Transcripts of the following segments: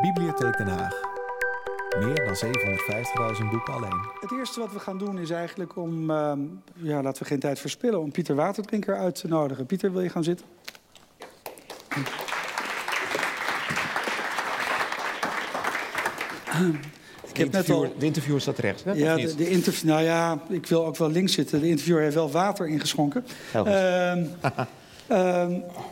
Bibliotheek Den Haag. Meer dan 750.000 boeken alleen. Het eerste wat we gaan doen is eigenlijk om, uh, ja, laten we geen tijd verspillen, om Pieter Waterdrinker uit te nodigen. Pieter, wil je gaan zitten? Ik heb net al... De interviewer staat rechts, hè? Ja, de, de interview, nou ja, ik wil ook wel links zitten. De interviewer heeft wel water ingeschonken. Uh,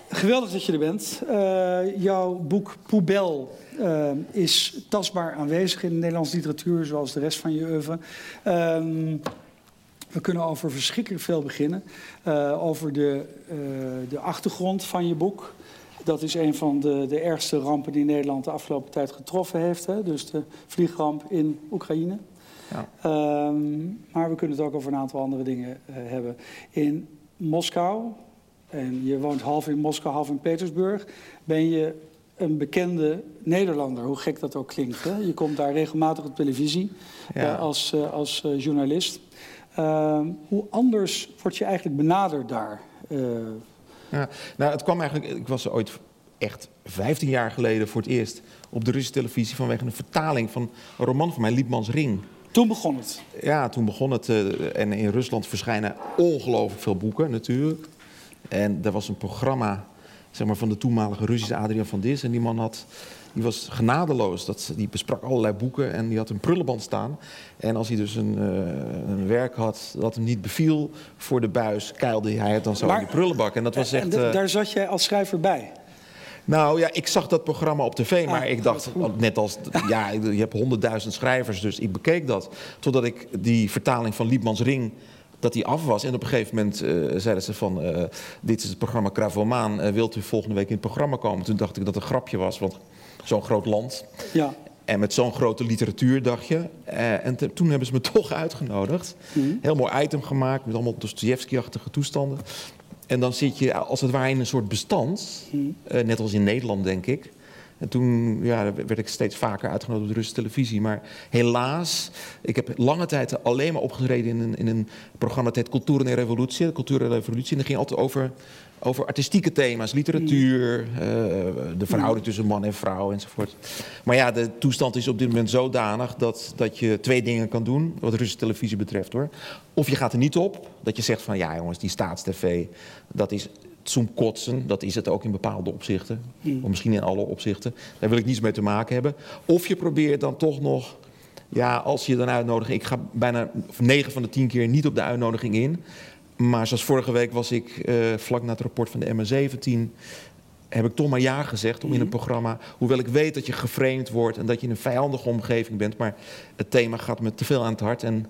geweldig dat je er bent. Uh, jouw boek Poebel uh, is tastbaar aanwezig in de Nederlandse literatuur, zoals de rest van je oeuvre. Ehm, we kunnen over verschrikkelijk veel beginnen. Uh, over de, de achtergrond van je boek. Dat is een van de, de ergste rampen die Nederland de afgelopen tijd getroffen heeft. Hè? Dus de vliegramp in Oekraïne. Ja. Um, maar we kunnen het ook over een aantal andere dingen hebben. In Moskou, en je woont half in Moskou, half in Petersburg, ben je een bekende Nederlander, hoe gek dat ook klinkt. Hè? Je komt daar regelmatig op televisie ja. uh, als, uh, als journalist. Ehm, hoe anders word je eigenlijk benaderd daar? Ja, nou, het kwam eigenlijk. Ik was ooit echt 15 jaar geleden voor het eerst op de Russische televisie vanwege een vertaling van een roman van mij, Liepmans Ring. Toen begon het? Ja, toen begon het. En in Rusland verschijnen ongelooflijk veel boeken natuurlijk. En er was een programma zeg maar, van de toenmalige Russische Adriaan van Dis. En die man had die was genadeloos. Dat, die besprak allerlei boeken en die had een prullenband staan. En als hij dus een, uh, een werk had dat hem niet beviel voor de buis, keilde hij het dan zo maar, in de prullenbak. En dat was echt. En daar zat jij als schrijver bij? Nou ja, ik zag dat programma op tv, maar ah, ik dacht, net als, ja, je hebt honderdduizend schrijvers, dus ik bekeek dat. Totdat ik die vertaling van Liebmans Ring, dat die af was. En op een gegeven moment uh, zeiden ze van, uh, dit is het programma Kravomaan, uh, wilt u volgende week in het programma komen? Toen dacht ik dat het een grapje was, want zo'n groot land. Ja. En met zo'n grote literatuur, dacht je. En te, toen hebben ze me toch uitgenodigd. Mm. Heel mooi item gemaakt met allemaal Dostoevsky-achtige toestanden. En dan zit je als het ware in een soort bestand. Mm. Uh, net als in Nederland, denk ik. En toen ja, werd ik steeds vaker uitgenodigd op de Russische televisie. Maar helaas, ik heb lange tijd alleen maar opgetreden in een, in een programma dat heet Cultuur en Revolutie. De Cultuur en Revolutie. En dat ging altijd over over artistieke thema's, literatuur, uh, de verhouding tussen man en vrouw enzovoort. Maar ja, de toestand is op dit moment zodanig dat, dat je twee dingen kan doen, wat Russische televisie betreft hoor. Of je gaat er niet op, dat je zegt van ja jongens, die staatstv, dat is kotsen, dat is het ook in bepaalde opzichten. Mm. Of misschien in alle opzichten. Daar wil ik niets mee te maken hebben. Of je probeert dan toch nog, ja, als je dan uitnodigt, ik ga bijna negen van de tien keer niet op de uitnodiging in. Maar zoals vorige week was ik uh, vlak na het rapport van de MA17 heb ik toch maar ja gezegd om in een mhm. programma... hoewel ik weet dat je geframed wordt en dat je in een vijandige omgeving bent... maar het thema gaat me te veel aan het hart. En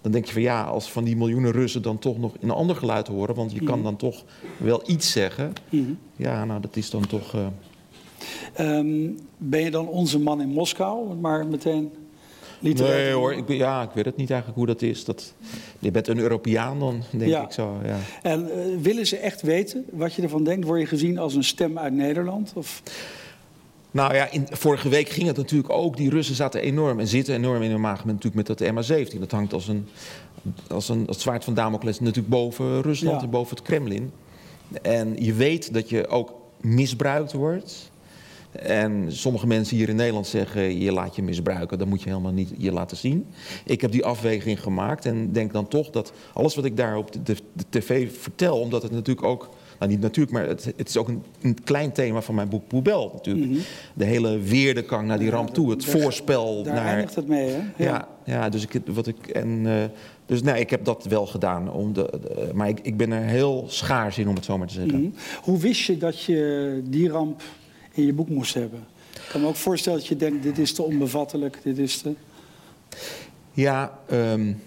dan denk je van ja, als van die miljoenen Russen dan toch nog een ander geluid horen... want je kan mhm. dan toch wel iets zeggen. Mhm. Ja, nou, dat is dan toch... Uh... Um, ben je dan onze man in Moskou? Maar meteen Nee hoor, ik, ja, ik weet het niet eigenlijk hoe dat is. Dat, je bent een Europeaan dan, denk ik zo. Ja. En uh, willen ze echt weten wat je ervan denkt? Word je gezien als een stem uit Nederland? Of... Nou ja, in, vorige week ging het natuurlijk ook. Die Russen zaten enorm en zitten enorm in hun maag met, natuurlijk met dat MH17. Dat hangt als een, als een als zwaard van Damocles natuurlijk boven Rusland en boven het Kremlin. En je weet dat je ook misbruikt wordt. En sommige mensen hier in Nederland zeggen: je laat je misbruiken, dat moet je helemaal niet je laten zien. Ik heb die afweging gemaakt en denk dan toch dat alles wat ik daar op de, de, de tv vertel, omdat het natuurlijk ook. Nou, niet natuurlijk, maar het, het is ook een, een, klein thema van mijn boek Poebel natuurlijk. Mm -hmm. De hele weerdekang naar die ramp toe, het daar, voorspel daar naar... eindigt het mee, hè? Ja, ja, ja dus, ik, wat ik, en, uh, dus nee, ik heb dat wel gedaan. Om de, de, maar ik, ik ben er heel schaars in, om het zo maar te zeggen. Mm -hmm. Hoe wist je dat je die ramp in je boek moest hebben. Ik kan me ook voorstellen dat je denkt, dit is te onbevattelijk, dit is te... Ja, um,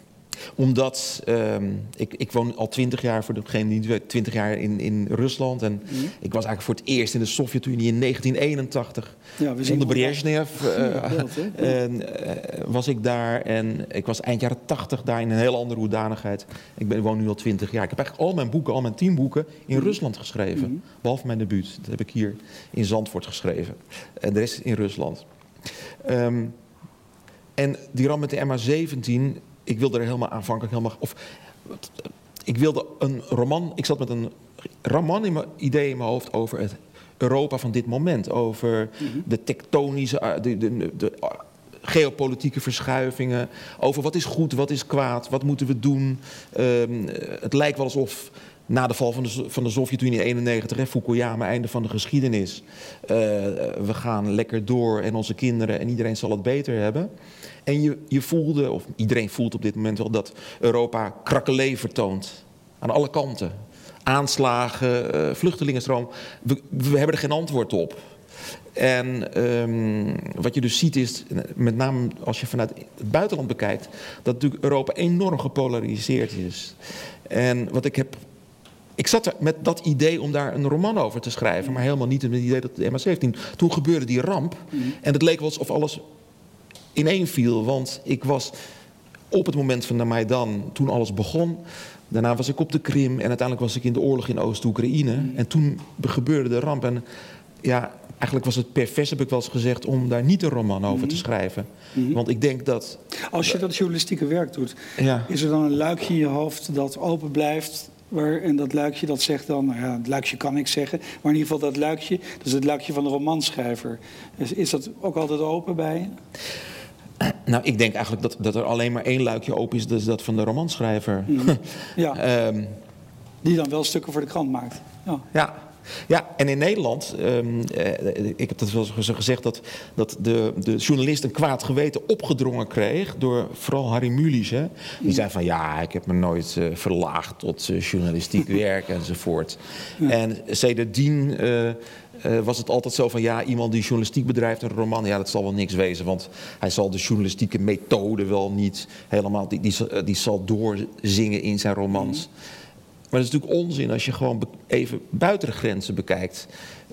omdat um, ik, ik woon al twintig jaar, voor degene die niet twintig jaar in, in Rusland. En mm. ik was eigenlijk voor het eerst in de Sovjet-Unie in 1981. Ja, we onder Brezhnev uh, uh, uh, was ik daar. En ik was eind jaren 80 daar in een heel andere hoedanigheid. Ik ben, woon nu al twintig jaar. Ik heb eigenlijk al mijn boeken, al mijn tien boeken in mm. Rusland geschreven. Mm. Behalve mijn debuut. Dat heb ik hier in Zandvoort geschreven. En de rest in Rusland. Um, en die ram met de MH17 ik wilde er helemaal aanvankelijk helemaal. Of, ik wilde een roman. Ik zat met een roman in mijn idee in mijn hoofd over het Europa van dit moment. Over de tektonische, eh, de, de, de, eh, geopolitieke verschuivingen. Over wat is goed, wat is kwaad, wat moeten we doen. Ehm, het lijkt wel alsof na de val van de, van de Sovjet-Unie in 91, hè, Fukuyama, einde van de geschiedenis. Uh, we gaan lekker door en onze kinderen en iedereen zal het beter hebben. En je, je voelde, of iedereen voelt op dit moment wel, dat Europa krakkelee vertoont. Aan alle kanten. Aanslagen, uh, vluchtelingenstroom. We, we hebben er geen antwoord op. En um, wat je dus ziet is, met name als je vanuit het buitenland bekijkt, dat natuurlijk Europa enorm gepolariseerd is. En wat ik heb. Ik zat er met dat idee om daar een roman over te schrijven, maar helemaal niet met het idee dat de MH17. Toen gebeurde die ramp en het leek wel alsof alles ineen viel, want ik was op het moment van de Maidan, toen alles begon. Daarna was ik op de Krim en uiteindelijk was ik in de oorlog in Oost-Oekraïne. En toen gebeurde de ramp. En ja, eigenlijk was het pervers, heb ik wel eens gezegd, om daar niet een roman over te schrijven. Want ik denk dat. Als je dat journalistieke werk doet, ja. is er dan een luikje in je hoofd dat open blijft? Waar, en dat luikje dat zegt dan, nou ja, het luikje kan ik zeggen, maar in ieder geval dat luikje, dat is het luikje van de romanschrijver. Is, is dat ook altijd open bij je? Nou, ik denk eigenlijk dat, dat er alleen maar één luikje open is, dat is dat van de romanschrijver. Ja. um, Die dan wel stukken voor de krant maakt. Ja. ja. Ja, en in Nederland, um, eh, ik heb dat wel eens gezegd, dat, dat de, de journalist een kwaad geweten opgedrongen kreeg door vooral Harry Mulisch. Hè? Die zei van ja, ik heb me nooit uh, verlaagd tot uh, journalistiek werk enzovoort. Ja. En sedertdien uh, was het altijd zo van ja, iemand die journalistiek bedrijft, een roman, ja, dat zal wel niks wezen. Want hij zal de journalistieke methode wel niet helemaal, die, die, die zal doorzingen in zijn romans. Maar dat is natuurlijk onzin als je gewoon even buiten de grenzen bekijkt.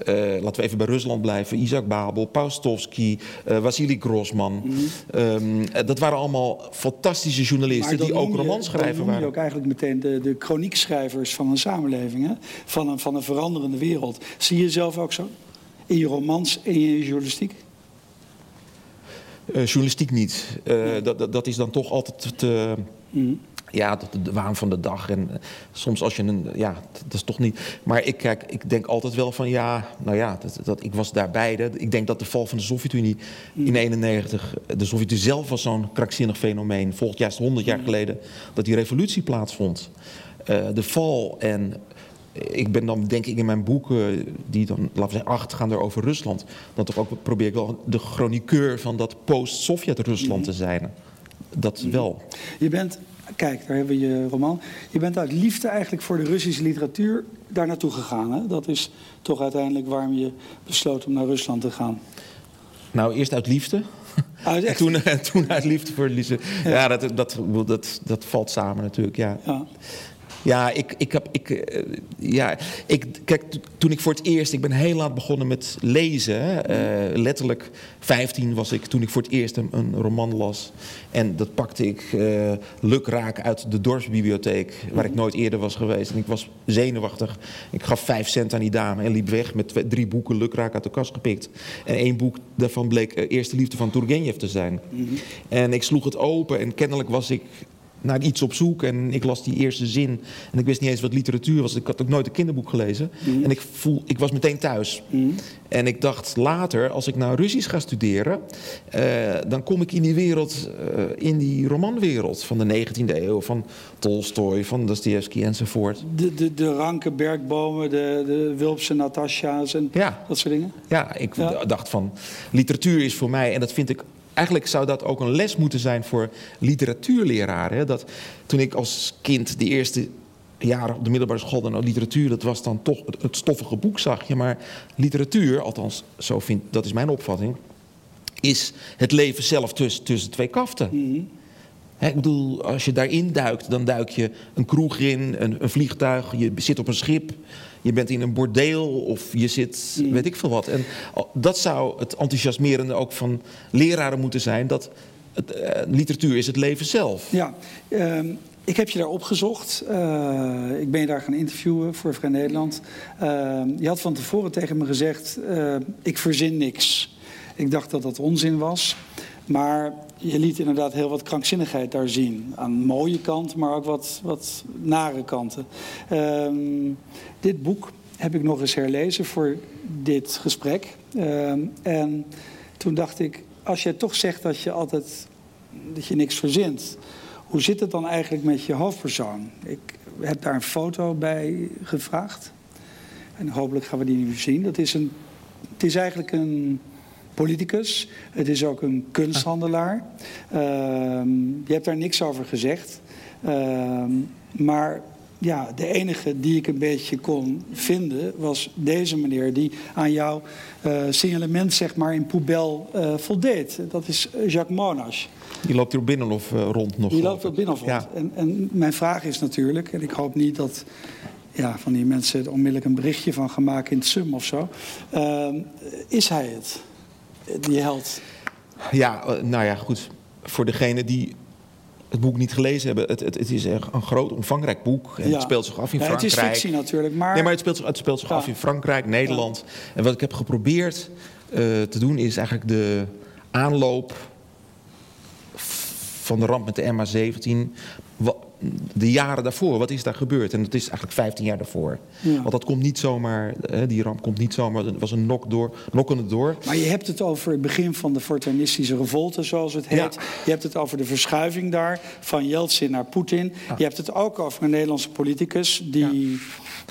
Uh, laten we even bij Rusland blijven. Isaac Babel, Paustovsky, uh, Vasily Grossman. Mm -hmm. um, dat waren allemaal fantastische journalisten die ook romanschrijver waren. Ook eigenlijk meteen de, de chroniekschrijvers van een samenleving. Hè? Van, een, van een veranderende wereld. Zie je jezelf ook zo? In je romans en in je journalistiek? Uh, journalistiek niet. Uh, dat, dat, dat, is dan toch altijd te... Mm -hmm ja, de, de waan van de dag. En eh, soms als je een. Ja, dat is toch niet. Maar ik, kijk, ik denk altijd wel van ja, nou ja, dat, dat, ik was daarbij. Ik denk dat de val van de Sovjet-Unie in 91. De Sovjet-Unie zelf was zo'n krankzinnig fenomeen. Volgend juist 100 jaar geleden dat die revolutie plaatsvond. Uh, de val en. Ik ben dan, denk ik, in mijn boeken, die dan, laten we zeggen, acht gaan er over Rusland. Dan toch ook probeer ik wel de chroniqueur van dat post-Sovjet-Rusland te zijn. Dat wel. Je bent Kijk, daar hebben we je roman. Je bent uit liefde eigenlijk voor de Russische literatuur daar naartoe gegaan. Hè? Dat is toch uiteindelijk waarom je besloot om naar Rusland te gaan. Nou, eerst uit liefde. Uit en toen, toen uit liefde voor liefde. Ja, ja dat, dat, dat, dat, valt samen natuurlijk, ja. ja. Ja, ik, ik heb. Ik, uh, ja, ik, kijk, toen ik voor het eerst. Ik ben heel laat begonnen met lezen. Uh, letterlijk 15 was ik toen ik voor het eerst een, een roman las. En dat pakte ik uh, lukraak uit de dorpsbibliotheek. Waar ik nooit eerder was geweest. En ik was zenuwachtig. Ik gaf 5 cent aan die dame en liep weg met twee, drie boeken lukraak uit de kast gepikt. En één boek daarvan bleek Eerste Liefde van Turgenev te zijn. Mm -hmm. En ik sloeg het open en kennelijk was ik naar iets op zoek. En ik las die eerste zin. En ik wist niet eens wat literatuur was. Ik had ook nooit een kinderboek gelezen. Mm. En ik, voel, ik was meteen thuis. Mm. En ik dacht later, als ik nou Russisch ga studeren... Uh, dan kom ik in die wereld, uh, in die romanwereld van de 19e eeuw. Van Tolstoy, van Dostoevsky enzovoort. De, de, de ranke bergbomen, de, de Wulpse Natasja's en ja. dat soort dingen? Ja, ik ja. dacht van, literatuur is voor mij... en dat vind ik eigenlijk zou dat ook een les moeten zijn voor literatuurleraren. Dat toen ik als kind de eerste jaren op de middelbare school dan literatuur, dat was dan toch het, stoffige boek, zag je. Maar literatuur, althans, zo vind, dat is mijn opvatting, is het leven zelf tussen, tussen twee kaften. Mm ik bedoel, als je daarin duikt, dan duik je een kroeg in, een, een, vliegtuig, je zit op een schip, je bent in een bordeel of je zit, weet ik veel wat. En dat zou het enthousiasmerende ook van leraren moeten zijn, dat het, uh, literatuur is het leven zelf. Ja, uh, ik heb je daar opgezocht. Uh, ik ben je daar gaan interviewen voor Vrij Nederland. Ehm, je had van tevoren tegen me gezegd, eh, ik verzin niks. Ik dacht dat dat onzin was. Maar je liet inderdaad heel wat krankzinnigheid daar zien. Aan mooie kanten, maar ook wat, wat nare kanten. Um, dit boek heb ik nog eens herlezen voor dit gesprek. Ehm, en toen dacht ik, als je toch zegt dat je altijd dat je niks verzint, hoe zit het dan eigenlijk met je hoofdpersoon? Ik heb daar een foto bij gevraagd. En hopelijk gaan we die nu zien. Dat is een, het is eigenlijk een politicus. Het is ook een kunsthandelaar. Ehm, je hebt daar niks over gezegd. Ehm, maar ja, de enige die ik een beetje kon vinden was deze meneer die aan jouw uh, signalement zeg maar in Poebel uh, voldeed. Dat is Jacques Monash. Die loopt hier op Binnenhof uh, rond nog. Die loopt op Binnenhof rond. Ja. En, en, mijn vraag is natuurlijk, en ik hoop niet dat ja, van die mensen er onmiddellijk een berichtje van gemaakt in het SUM of zo. Ehm, is hij het, die held? Ja, nou ja, goed. Voor degene die het boek niet gelezen hebben. Het, het, het is een groot, omvangrijk boek. En Het speelt zich af in Frankrijk. Het is fictie natuurlijk, maar... Nee, maar het speelt zich, het speelt zich af in Frankrijk, Nederland. En wat ik heb geprobeerd uh, te doen is eigenlijk de aanloop van de ramp met de MH17 de jaren daarvoor, wat is daar gebeurd? En dat is eigenlijk 15 jaar daarvoor. Want dat komt niet zomaar, die ramp komt niet zomaar, het was een nok door, nokkende door. Maar je hebt het over het begin van de fortuinistische revolte, zoals het heet. Je hebt het over de verschuiving daar, van Yeltsin naar Poetin. Je hebt het ook over een Nederlandse politicus die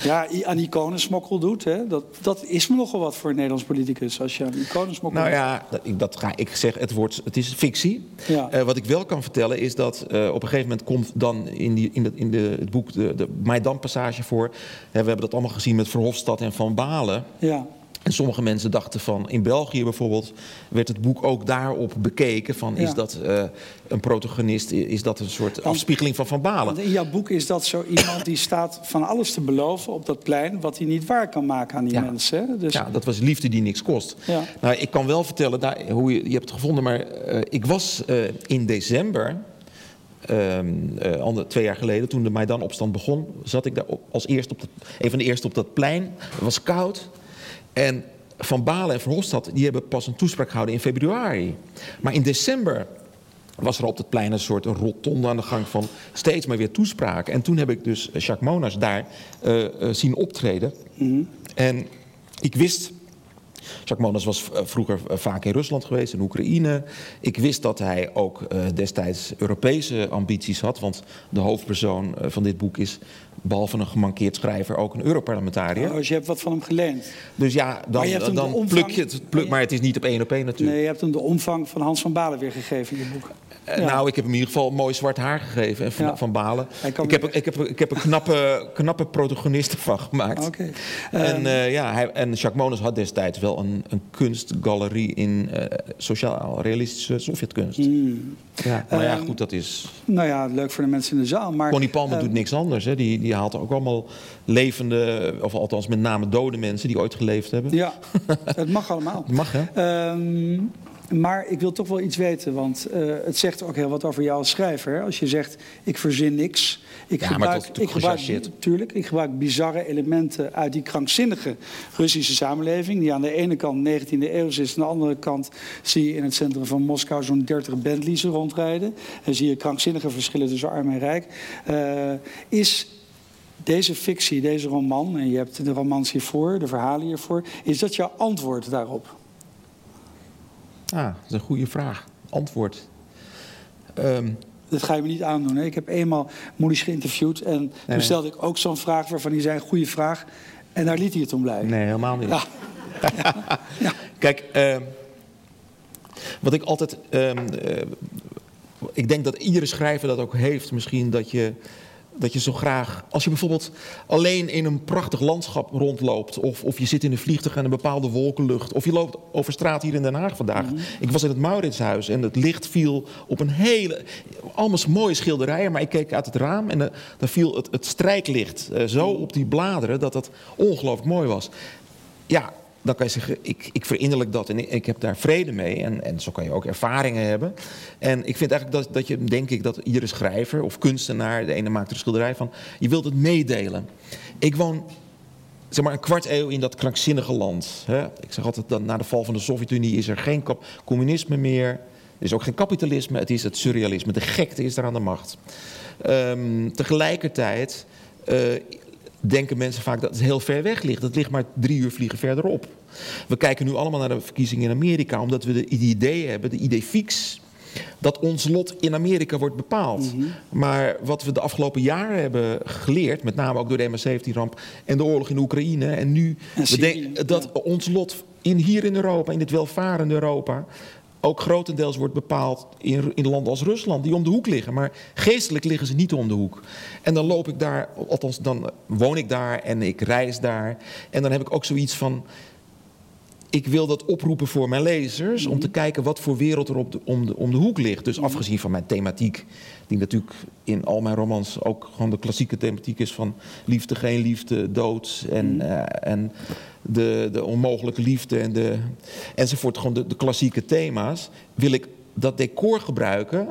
ja, aan iconensmokkel doet. Hè? Dat, dat is me nogal wat voor een Nederlands politicus, als je aan iconensmokkel Nou ja, dat, dat ga ik zeggen, het, wordt, het is fictie. Uh, wat ik wel kan vertellen is dat uh, op een gegeven moment komt dan in, die, in, de, in de, het boek de, de Maidan-passage voor. we hebben dat allemaal gezien met Verhofstadt en Van Balen. Ja. En sommige mensen dachten van, in België bijvoorbeeld, werd het boek ook daarop bekeken. Van, Is dat uh, een protagonist, is dat een soort afspiegeling van Van Balen? In jouw boek is dat zo iemand die staat van alles te beloven op dat plein... wat hij niet waar kan maken aan die mensen. Dus... Ja, dat was liefde die niks kost. Ja. Nou, ik kan wel vertellen daar, hoe je, je hebt het gevonden, maar uh, ik was uh, in december... Uh, twee jaar geleden, toen de Maidan-opstand begon, zat ik daar als eerste op dat, een van de eerste op dat plein. Het was koud. En Van Balen en Verhofstadt die hebben pas een toespraak gehouden in februari. Maar in december was er op het plein een soort rotonde aan de gang van steeds maar weer toespraken. En toen heb ik dus Jacques Monas daar uh, zien optreden. Mm En ik wist Jacques Monas was eh, vroeger eh, vaak in Rusland geweest, in Oekraïne. Ik wist dat hij ook uh, destijds Europese ambities had. Want de hoofdpersoon van dit boek is, behalve een gemankeerd schrijver, ook een Europarlementariër. Oh, dus je hebt wat van hem geleend. Dus ja, dan, dan pluk je het. Pluk, maar het is niet op één op één natuurlijk. Nee, je hebt hem de omvang van Hans van Balen weer gegeven in je boek. Ja. Nou, ik heb hem in ieder geval mooi zwart haar gegeven en van, ja. van Balen. Ik heb, ik, heb, ik heb er knappe, knappe protagonisten van gemaakt. Okay. En, uh, ja, hij, en Jacques Monas had destijds wel een, een kunstgalerie in uh, sociaal-realistische Sovjetkunst. Mm. Ja, maar ja, goed, dat is... Nou ja, leuk voor de mensen in de zaal. Maar, Connie Palmer doet niks anders. Hè. Die, die haalt ook allemaal levende, of althans met name dode mensen die ooit geleefd hebben. Ja, het mag allemaal. Het mag, hè? Um, maar ik wil toch wel iets weten, want uh, het zegt ook heel wat over jou als schrijver. Als je zegt, ik verzin niks. Ik ja, gebruik, maar ik gebruik, tuurlijk, ik gebruik bizarre elementen uit die krankzinnige Russische samenleving. Die aan de ene kant 19e eeuw is, aan de andere kant zie je in het centrum van Moskou zo'n 30 Bentleys rondrijden. En zie je krankzinnige verschillen tussen arm en rijk. Uh, is deze fictie, deze roman, en je hebt de romans hiervoor, de verhalen hiervoor, is dat jouw antwoord daarop? Ah, dat is een goede vraag. Antwoord. Um, dat ga je me niet aandoen. Hè? Ik heb eenmaal Moeders geïnterviewd en toen stelde ik ook zo'n vraag waarvan hij zei: goede vraag. En daar liet hij het om blijven. Nee, helemaal niet. Ja. ja. Kijk, uh, wat ik altijd. Uh, ik denk dat iedere schrijver dat ook heeft, misschien dat je dat je zo graag, als je bijvoorbeeld alleen in een prachtig landschap rondloopt, of, of je zit in een vliegtuig en een bepaalde wolkenlucht, of je loopt over straat hier in Den Haag vandaag. Mhm. Ik was in het Mauritshuis en het licht viel op een hele, allemaal mooie schilderijen, maar ik keek uit het raam en daar viel het, het strijklicht uh, zo op die bladeren dat dat ongelooflijk mooi was. Ja, dan kan je zeggen, ik, ik verinnerlijk dat en ik, heb daar vrede mee. En, en zo kan je ook ervaringen hebben. En ik vind eigenlijk dat, dat je, denk ik, dat iedere schrijver of kunstenaar, de ene maakt er een schilderij van, je wilt het meedelen. Ik woon zeg maar een kwart eeuw in dat krankzinnige land. Hè? Ik zeg altijd, dat na de val van de Sovjet-Unie is er geen communisme meer. Er is ook geen kapitalisme, het is het surrealisme. De gekte is daar aan de macht. Um, tegelijkertijd uh, denken mensen vaak dat het heel ver weg ligt. Het ligt maar drie uur vliegen verderop. We kijken nu allemaal naar de verkiezingen in Amerika, omdat we de idee hebben, de idee fix, dat ons lot in Amerika wordt bepaald. Mhm. Maar wat we de afgelopen jaren hebben geleerd, met name ook door de MH17-ramp en de oorlog in Oekraïne, en nu En we denken dat ons lot in, hier in Europa, in dit welvarende Europa, ook grotendeels wordt bepaald in, in landen als Rusland, die om de hoek liggen. Maar geestelijk liggen ze niet om de hoek. En dan loop ik daar, althans dan woon ik daar en ik reis daar. En dan heb ik ook zoiets van, ik wil dat oproepen voor mijn lezers om te kijken wat voor wereld er op de, om, de, om de hoek ligt. Dus afgezien van mijn thematiek, die natuurlijk in al mijn romans ook gewoon de klassieke thematiek is van liefde, geen liefde, dood en, eh, en de, de onmogelijke liefde en de, enzovoort, gewoon de, de klassieke thema's, wil ik dat decor gebruiken.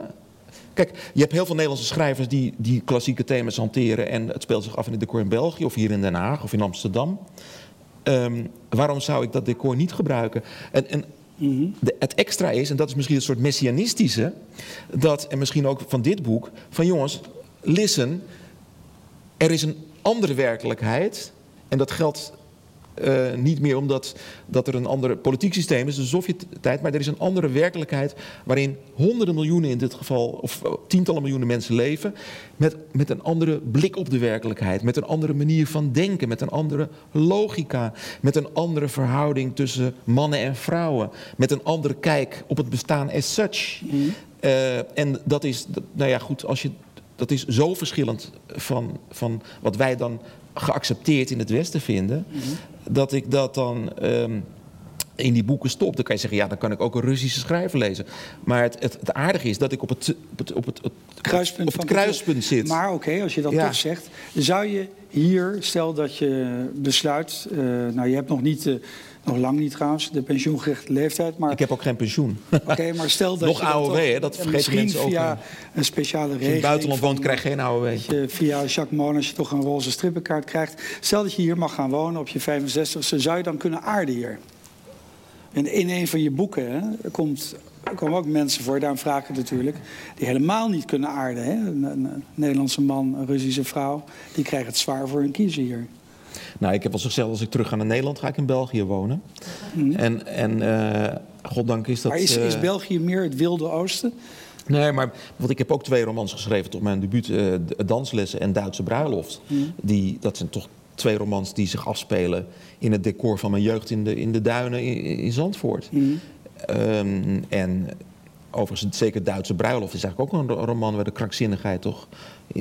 Kijk, je hebt heel veel Nederlandse schrijvers die, die klassieke thema's hanteren en het speelt zich af in het decor in België of hier in Den Haag of in Amsterdam. Ehm, waarom zou ik dat decor niet gebruiken? En, en de, het extra is, en dat is misschien een soort messianistische, dat, en misschien ook van dit boek, van jongens, listen, er is een andere werkelijkheid. En dat geldt eh, niet meer omdat dat er een ander politiek systeem is, de Sovjet-tijd, maar er is een andere werkelijkheid waarin honderden miljoenen in dit geval, of eh, tientallen miljoenen mensen leven, met, met een andere blik op de werkelijkheid, met een andere manier van denken, met een andere logica, met een andere verhouding tussen mannen en vrouwen, met een andere kijk op het bestaan as such. Eh, en dat is, nou ja, goed, als je dat is zo verschillend van, van wat wij dan geaccepteerd in het Westen vinden, dat ik dat dan ehm, in die boeken stop. Dan kan je zeggen, ja, dan kan ik ook een Russische schrijver lezen. Maar het, het, het aardige is dat ik op het, op het, op het, het- Kruispunt op het kruispunt zit. Maar oké, als je dat Ja. toch zegt, zou je hier, stel dat je besluit, eh, nou je hebt nog niet, eh, nog lang niet trouwens, de pensioengerechte leeftijd, maar Ik heb ook geen pensioen. oké, maar stel dat Nog je AOW, hè, dat en vergeten misschien mensen ook, via een speciale Als je in regeling het buitenland woont, krijg je geen AOW. dat je via Jacques Moon, als je toch een roze strippenkaart krijgt. Stel dat je hier mag gaan wonen op je 65ste, zou je dan kunnen aarden hier? En in een van je boeken hè, komt, er komen ook mensen voor, daarom vraag ik het natuurlijk, die helemaal niet kunnen aarden. Hè? Een, een- een Nederlandse man, een Russische vrouw, die krijgen het zwaar voor hun kiezen hier. Nou, ik heb wel gezegd, als ik terug ga naar Nederland, ga ik in België wonen. En, en eh, goddank is dat... Mhm. maar is, is eh, België meer het Wilde Oosten? Nee, maar want ik heb ook twee romans geschreven tot mijn debuut, eh, Danslessen en Duitse Bruiloft. Die, dat zijn toch twee romans die zich afspelen in het decor van mijn jeugd in de, in de duinen in, in Zandvoort. Ehm, en overigens, zeker Duitse Bruiloft is eigenlijk ook een ro- roman waar de krankzinnigheid toch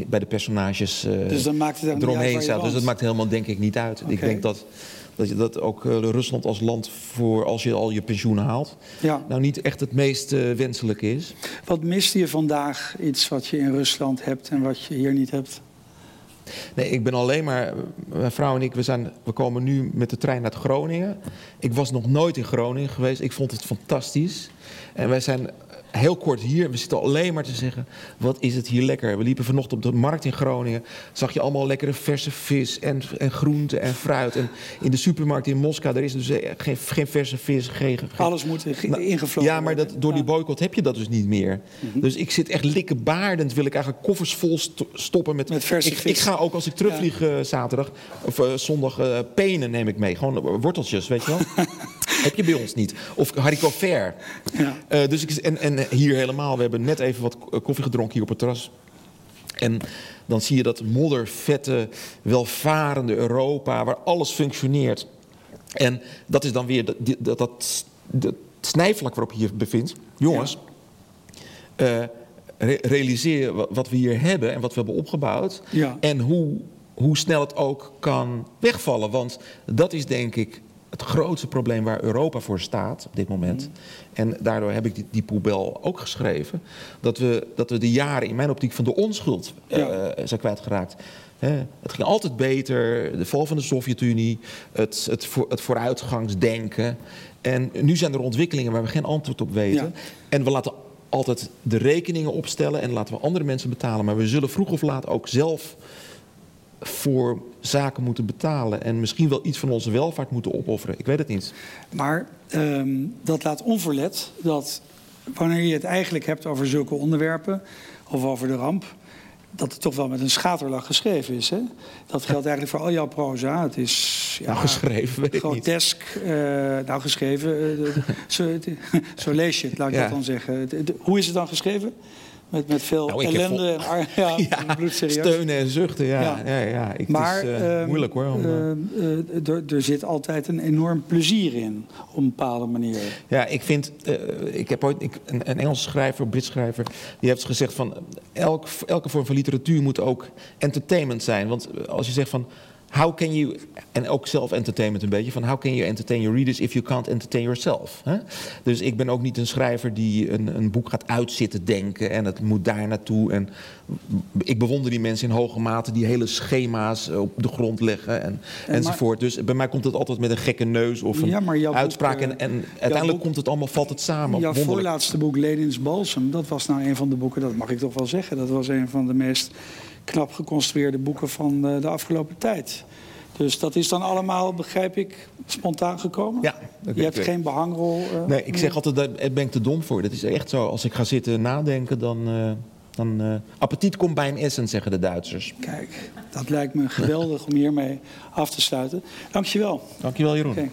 bij de personages eh, Dus dan maakt het eromheen staat. Dus dat maakt helemaal denk ik niet uit. Ik denk dat, dat, je, dat ook eh, Rusland als land voor als je al je pensioen haalt, Ja. nou niet echt het meest eh, wenselijke is. Wat miste je vandaag iets wat je in Rusland hebt en wat je hier niet hebt? Nee, ik ben alleen maar. Mijn vrouw en ik, we, zijn, we komen nu met de trein uit Groningen. Ik was nog nooit in Groningen geweest. Ik vond het fantastisch. En wij zijn heel kort hier. We zitten alleen maar te zeggen: wat is het hier lekker? We liepen vanochtend op de markt in Groningen. Zag je allemaal lekkere verse vis en, en groenten en fruit. En in de supermarkt in Moskou, daar is dus eh, geen, geen verse vis. Geen, geen- Alles moet Nou, ingevlogen Ja, maar dat, door die. Mhm. boycott heb je dat dus niet meer. Dus ik zit echt likkebaardend. Wil ik eigenlijk koffers vol sto- stoppen met... Met verse ik, vis. ik ga ook als ik terugvlieg eh, zaterdag of eh, zondag eh, penen neem ik mee. Gewoon worteltjes, weet je wel. heb je bij ons niet. Of haricot vert. Ja. Eh, dus ik, en, en hier helemaal. We hebben net even wat k- koffie gedronken hier op het terras. En dan zie je dat moddervette, welvarende Europa, waar alles functioneert. En dat is dan weer dat, dat, dat, dat snijvlak waarop je je bevindt. Jongens, eh, re- realiseer wat we hier hebben en wat we hebben opgebouwd. Ja. En hoe, hoe snel het ook kan wegvallen. Want dat is denk ik het grootste probleem waar Europa voor staat op dit moment. En daardoor heb ik die, die poebel ook geschreven. Dat we, dat we de jaren in mijn optiek van de onschuld eh, zijn kwijtgeraakt. Hè, het ging altijd beter, de val van de Sovjet-Unie, het, het, voor, het vooruitgangsdenken. En nu zijn er ontwikkelingen waar we geen antwoord op weten. Ja. En we laten altijd de rekeningen opstellen en laten we andere mensen betalen. Maar we zullen vroeg of laat ook zelf voor zaken moeten betalen. En misschien wel iets van onze welvaart moeten opofferen. Ik weet het niet. Maar ehm, dat laat onverlet dat wanneer je het eigenlijk hebt over zulke onderwerpen of over de ramp, dat het toch wel met een schaterlach geschreven is. Hè? Dat geldt eigenlijk voor al jouw proza. Het is ja, nou, geschreven, weet grotesk. Uh, nou, geschreven. Uh, zo, zo, lees je het, laat ik dat dan zeggen. Hoe is het dan geschreven? Met, met veel nou, ellende en, ar, ja, ja, steunen en zuchten. Ja, ja. ja, ja. Ik, maar het is, uh, moeilijk hoor. Om, er zit altijd een enorm plezier in, op een bepaalde manier. Ja, ik vind... ik heb ooit ik, een, een Engelse schrijver, een Brits schrijver... die heeft gezegd van... Elk, elke vorm van literatuur moet ook entertainment zijn. Want als je zegt van how can you, en ook self-entertainment een beetje, van how can you entertain your readers if you can't entertain yourself? Hè? Dus ik ben ook niet een schrijver die een, een boek gaat uitzitten denken en het moet daar naartoe. En ik bewonder die mensen in hoge mate die hele schema's op de grond leggen en, enzovoort. Dus bij mij komt het altijd met een gekke neus of een ja, uitspraak. en, en uiteindelijk komt het allemaal, valt het samen. Jouw voorlaatste boek, Lenins Balsem, dat was nou een van de boeken, dat mag ik toch wel zeggen, dat was een van de meest knap geconstrueerde boeken van eh, de afgelopen tijd. Dus dat is dan allemaal, begrijp ik, spontaan gekomen? Ja. Je hebt geen behangrol? Uh, nee, ik zeg altijd, daar ben ik te dom voor. Dat is echt zo. Als ik ga zitten nadenken, dan... Uh, dan uh, appetiet komt bij een essen, zeggen de Duitsers. Kijk, dat lijkt me geweldig om hiermee af te sluiten. Dankjewel. Dankjewel, Jeroen. Okay.